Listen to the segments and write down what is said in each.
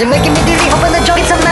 You're making me dizzy, hoping the joint's a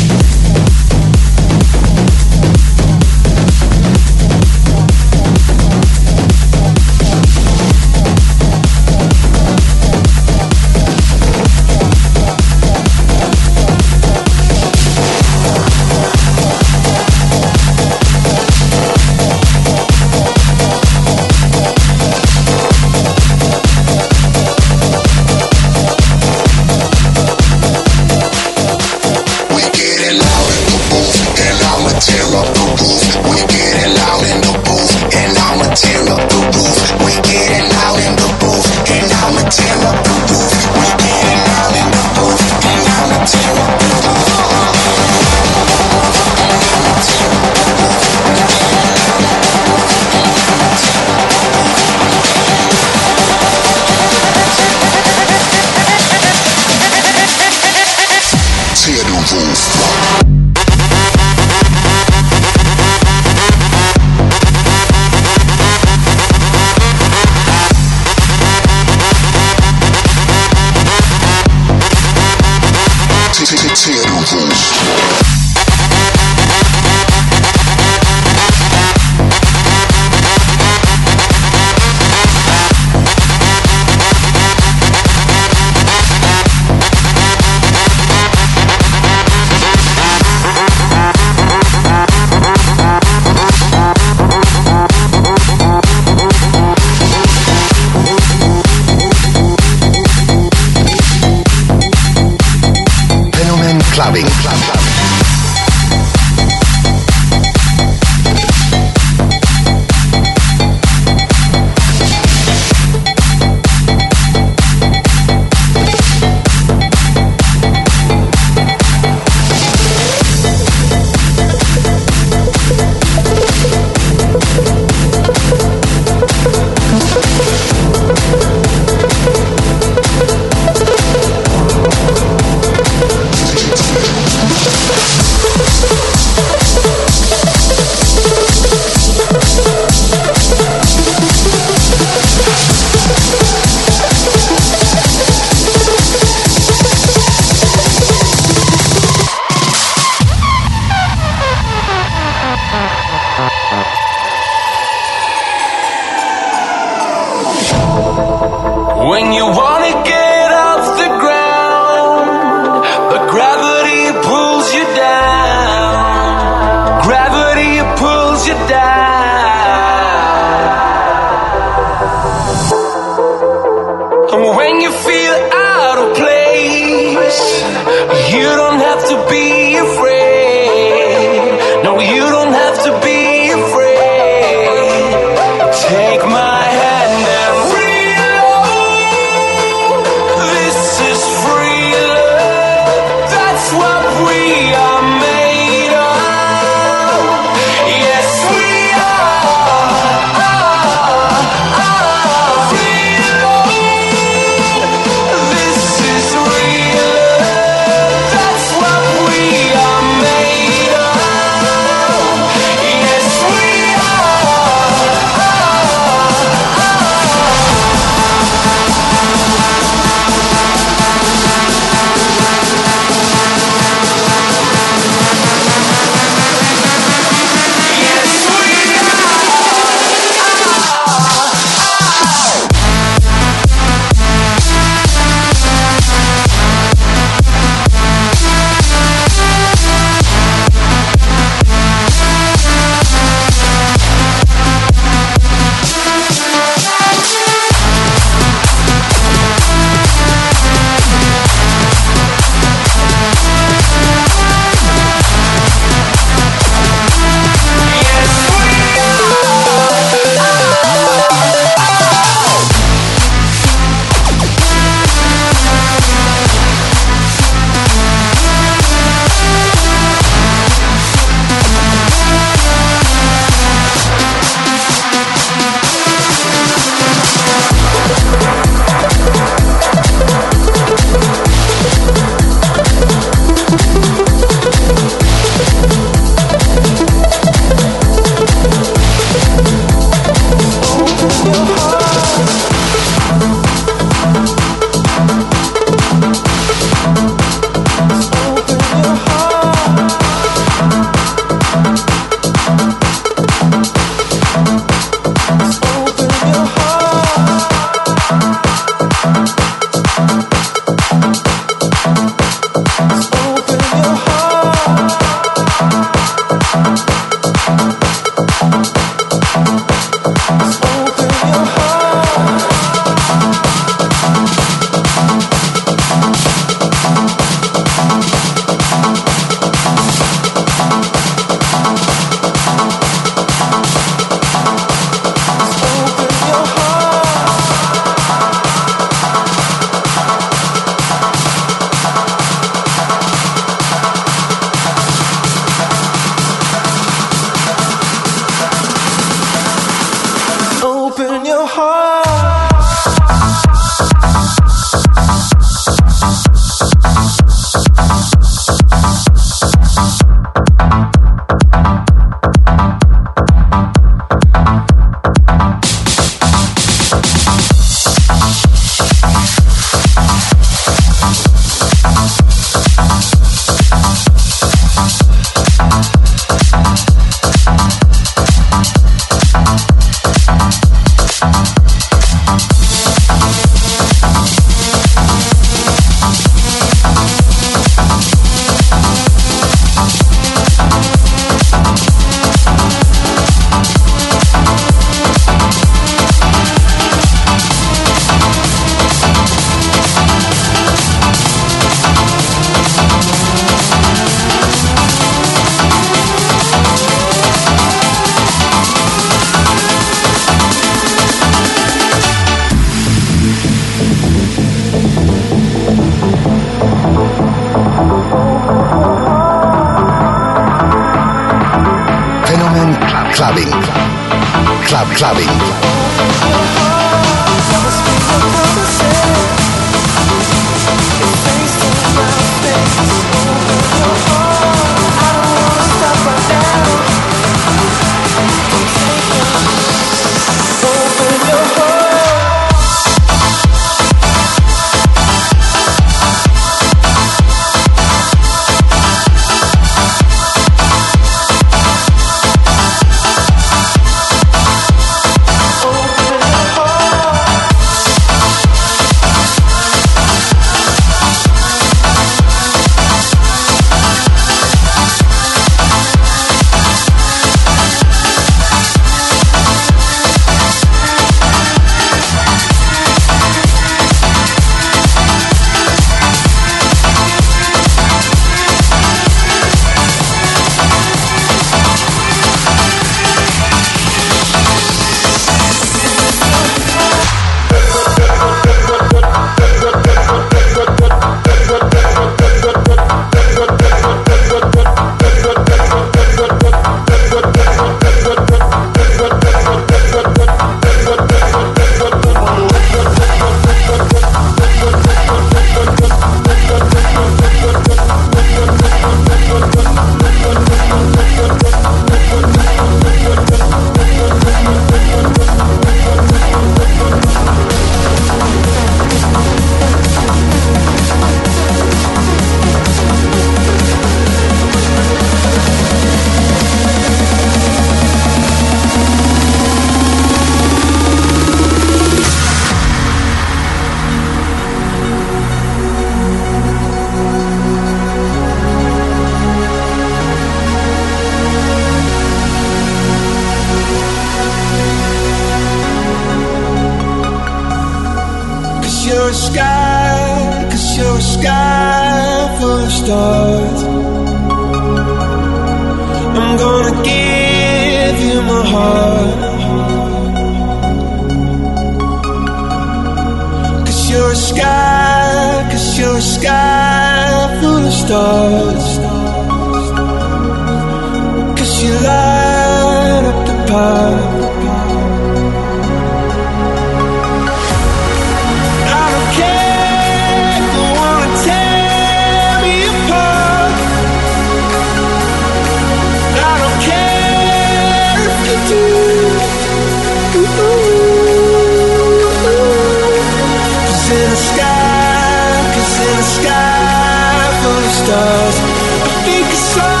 stars, I think it's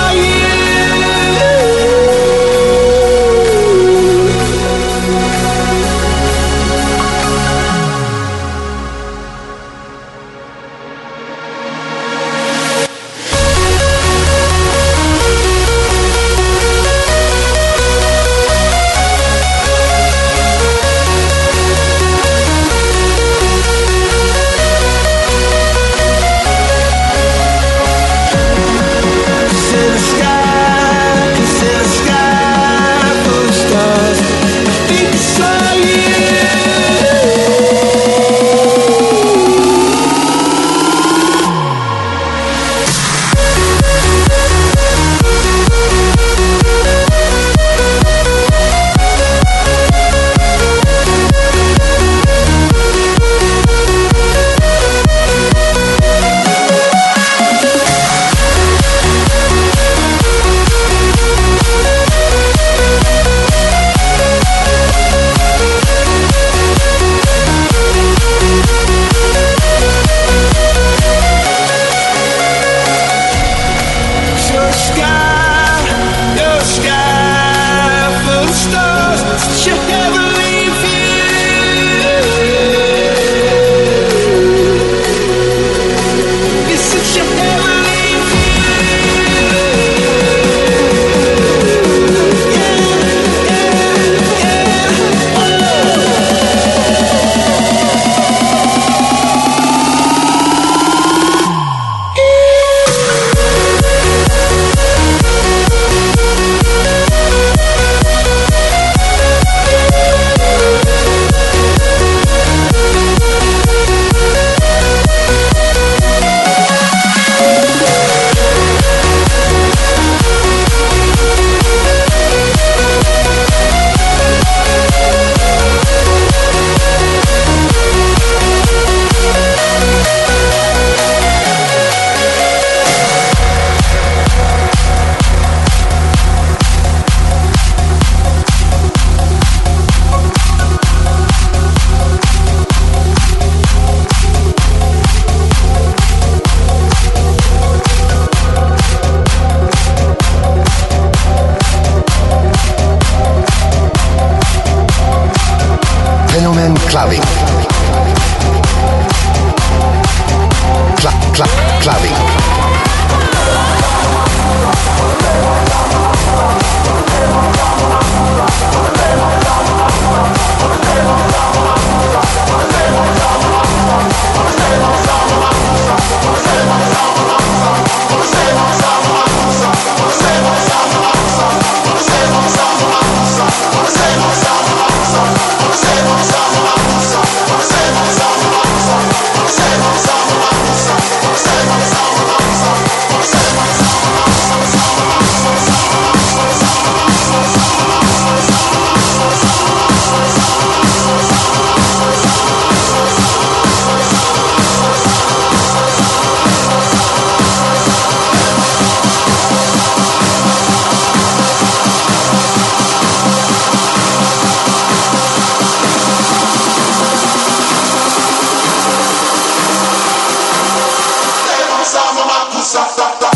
stop, stop, stop.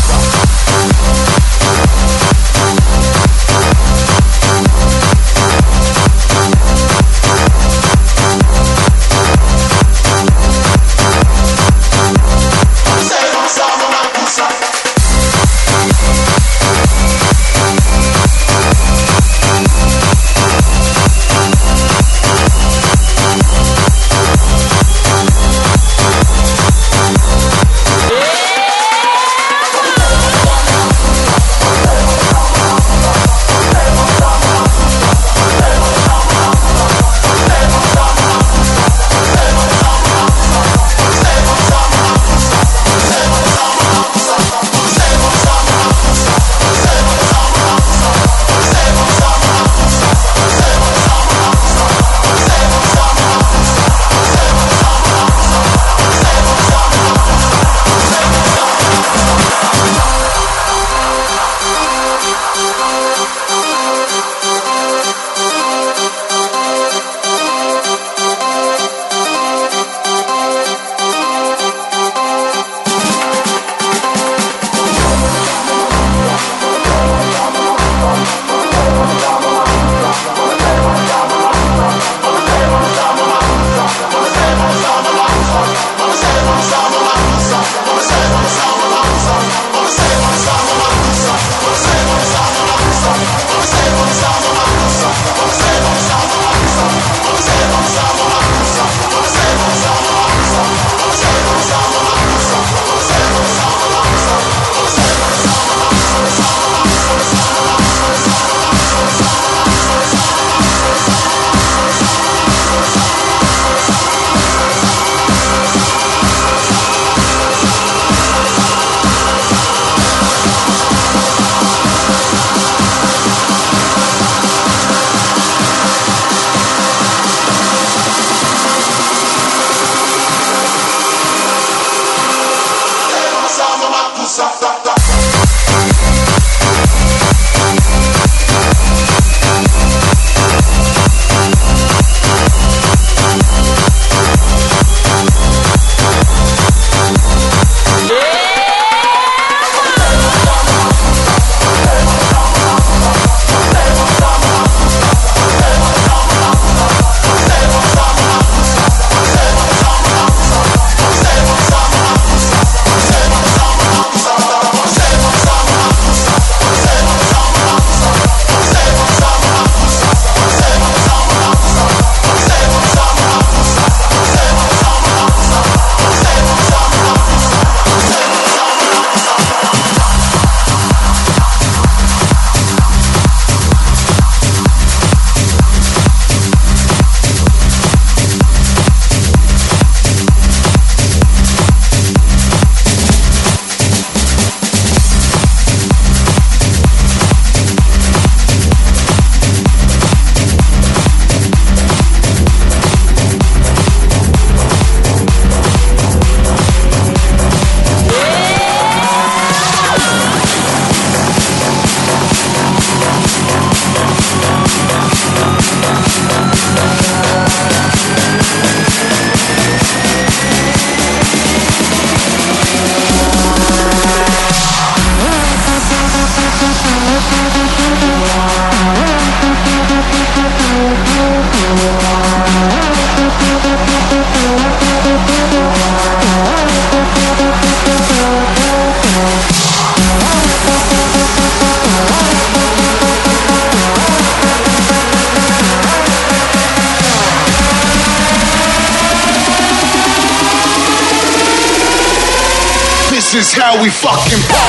We fucking party.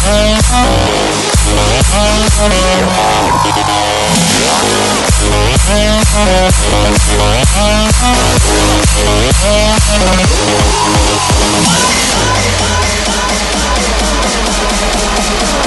Fucking party. Fenomen Clubbing. This is how we fucking party. Rave like in 97. Rave like in 97.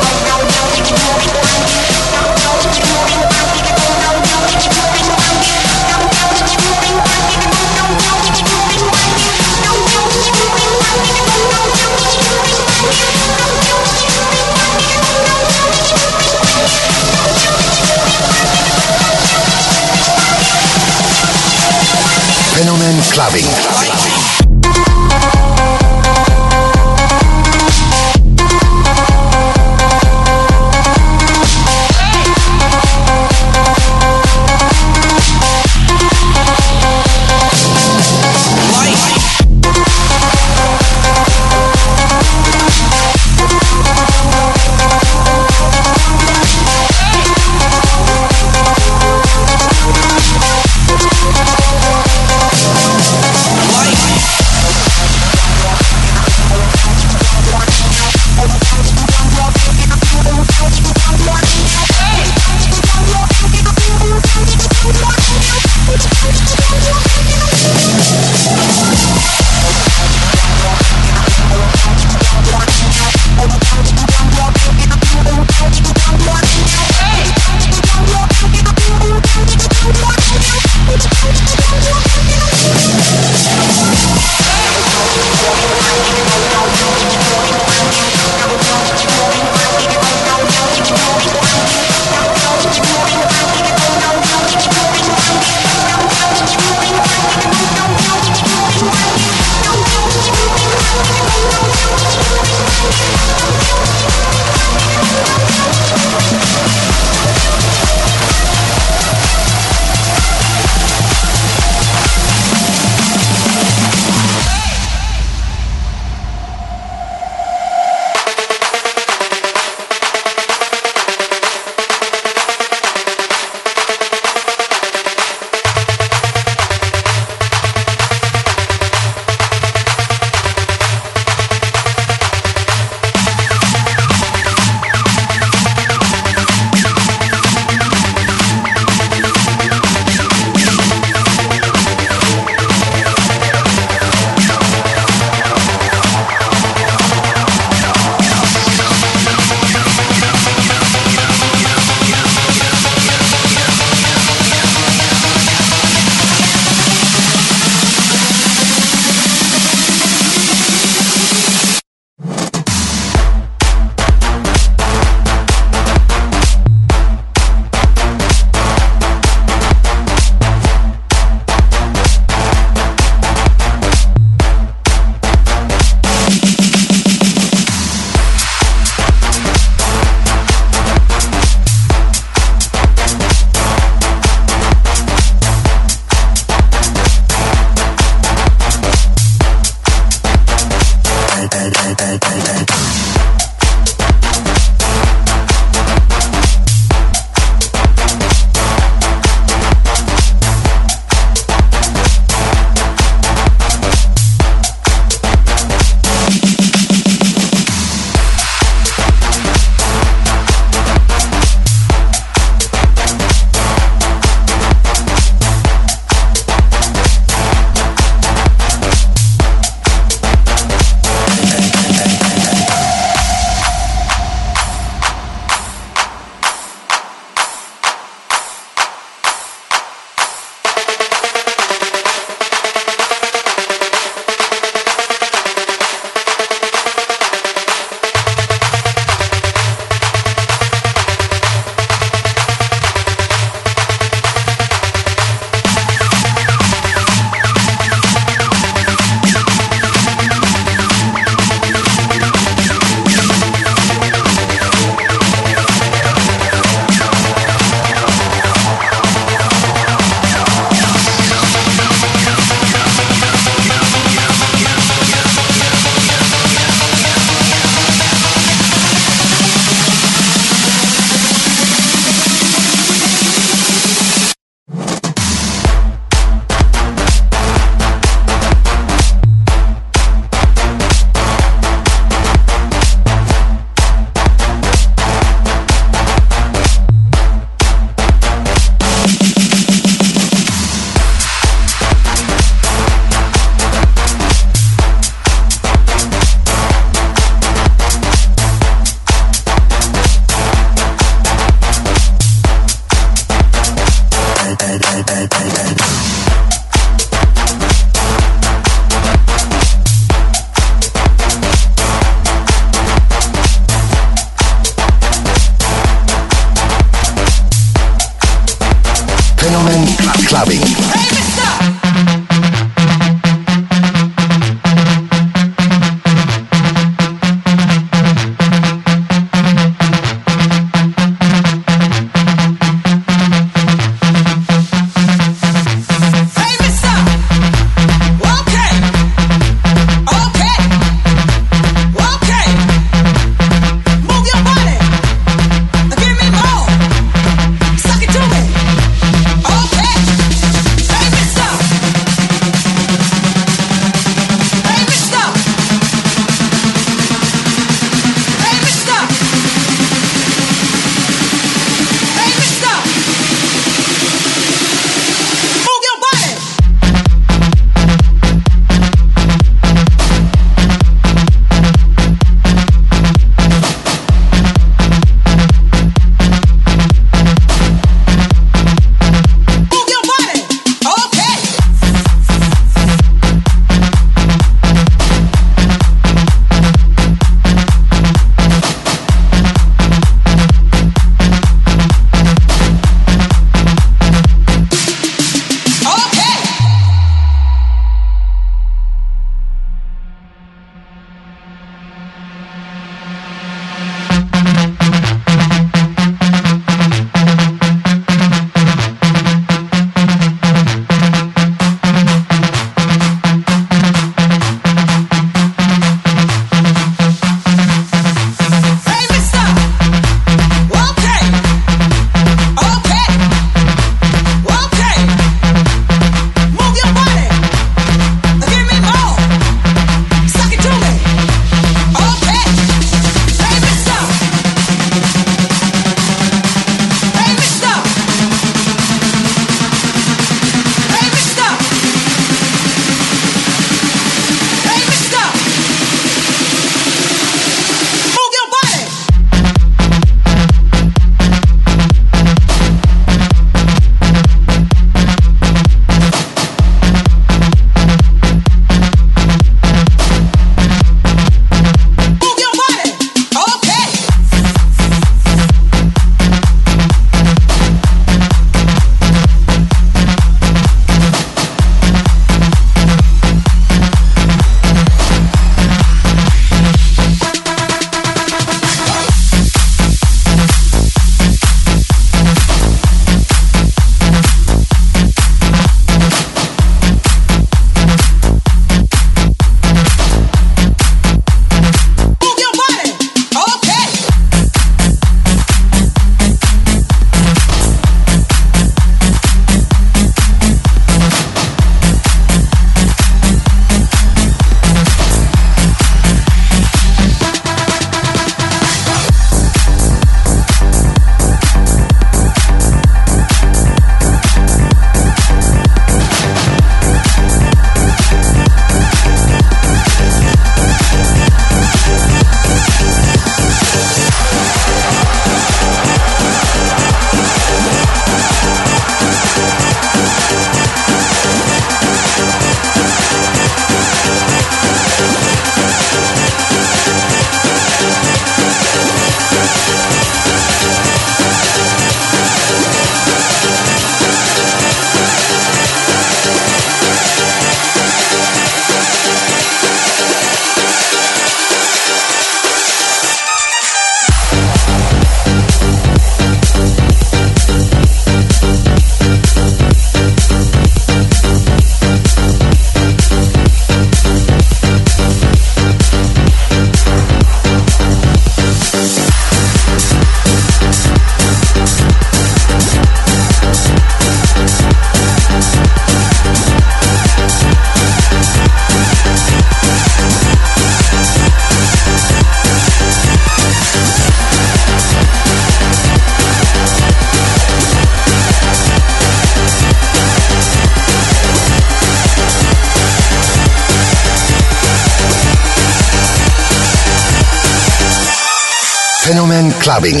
Clubbing.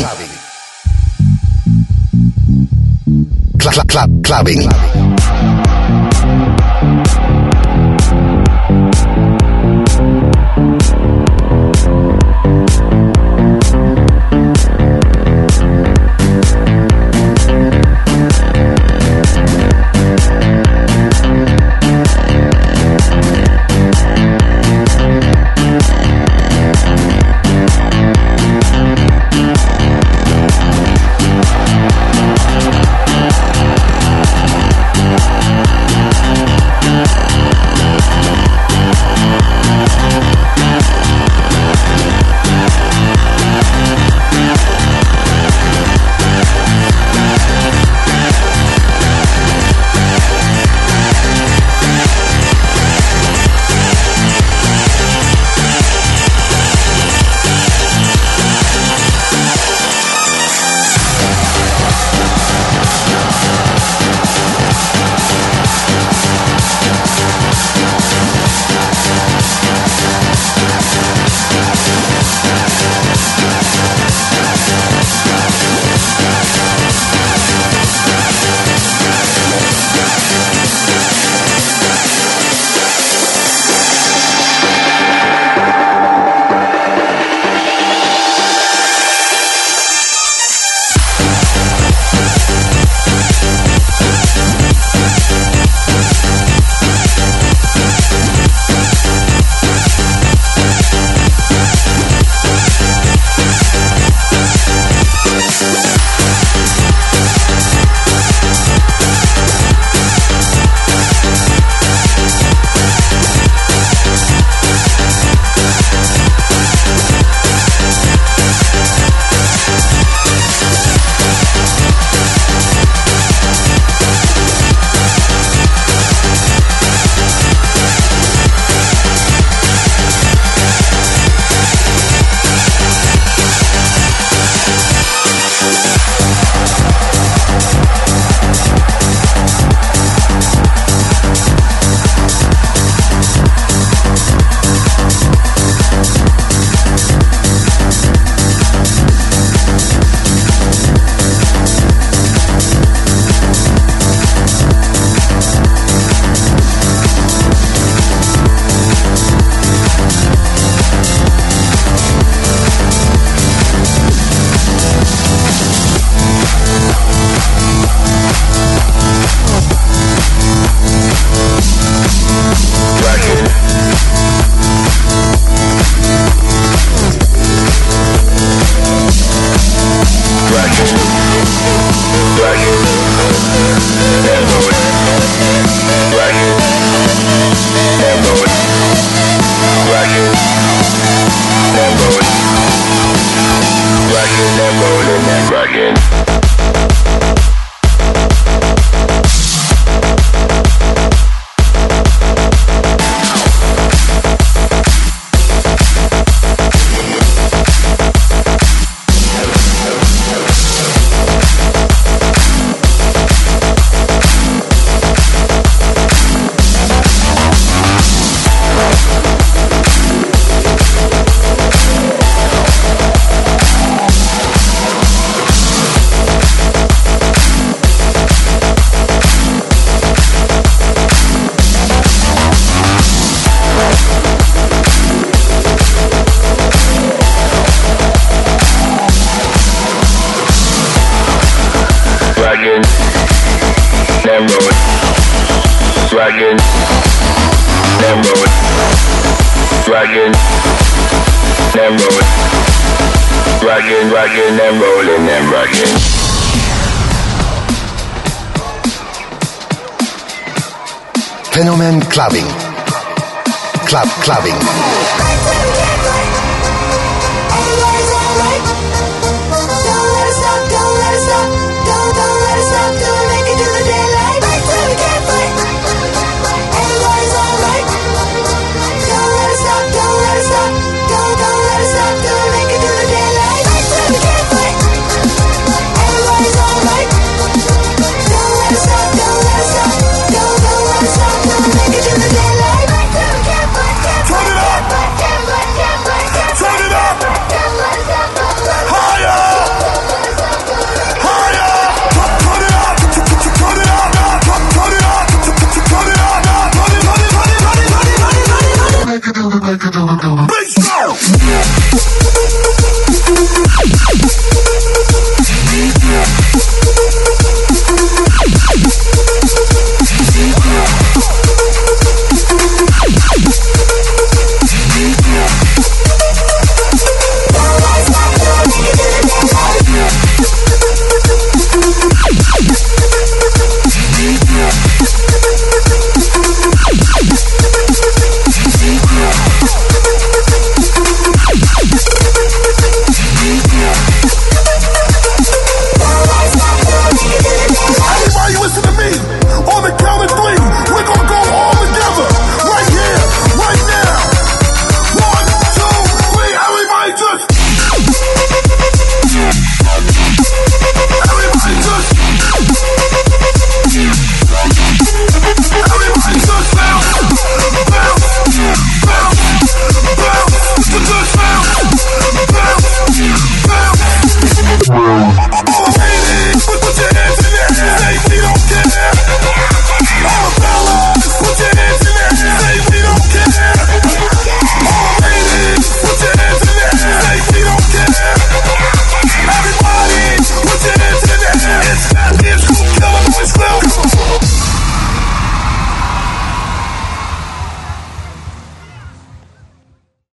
Club, club, club, clubbing. Clubbing. Clubbing.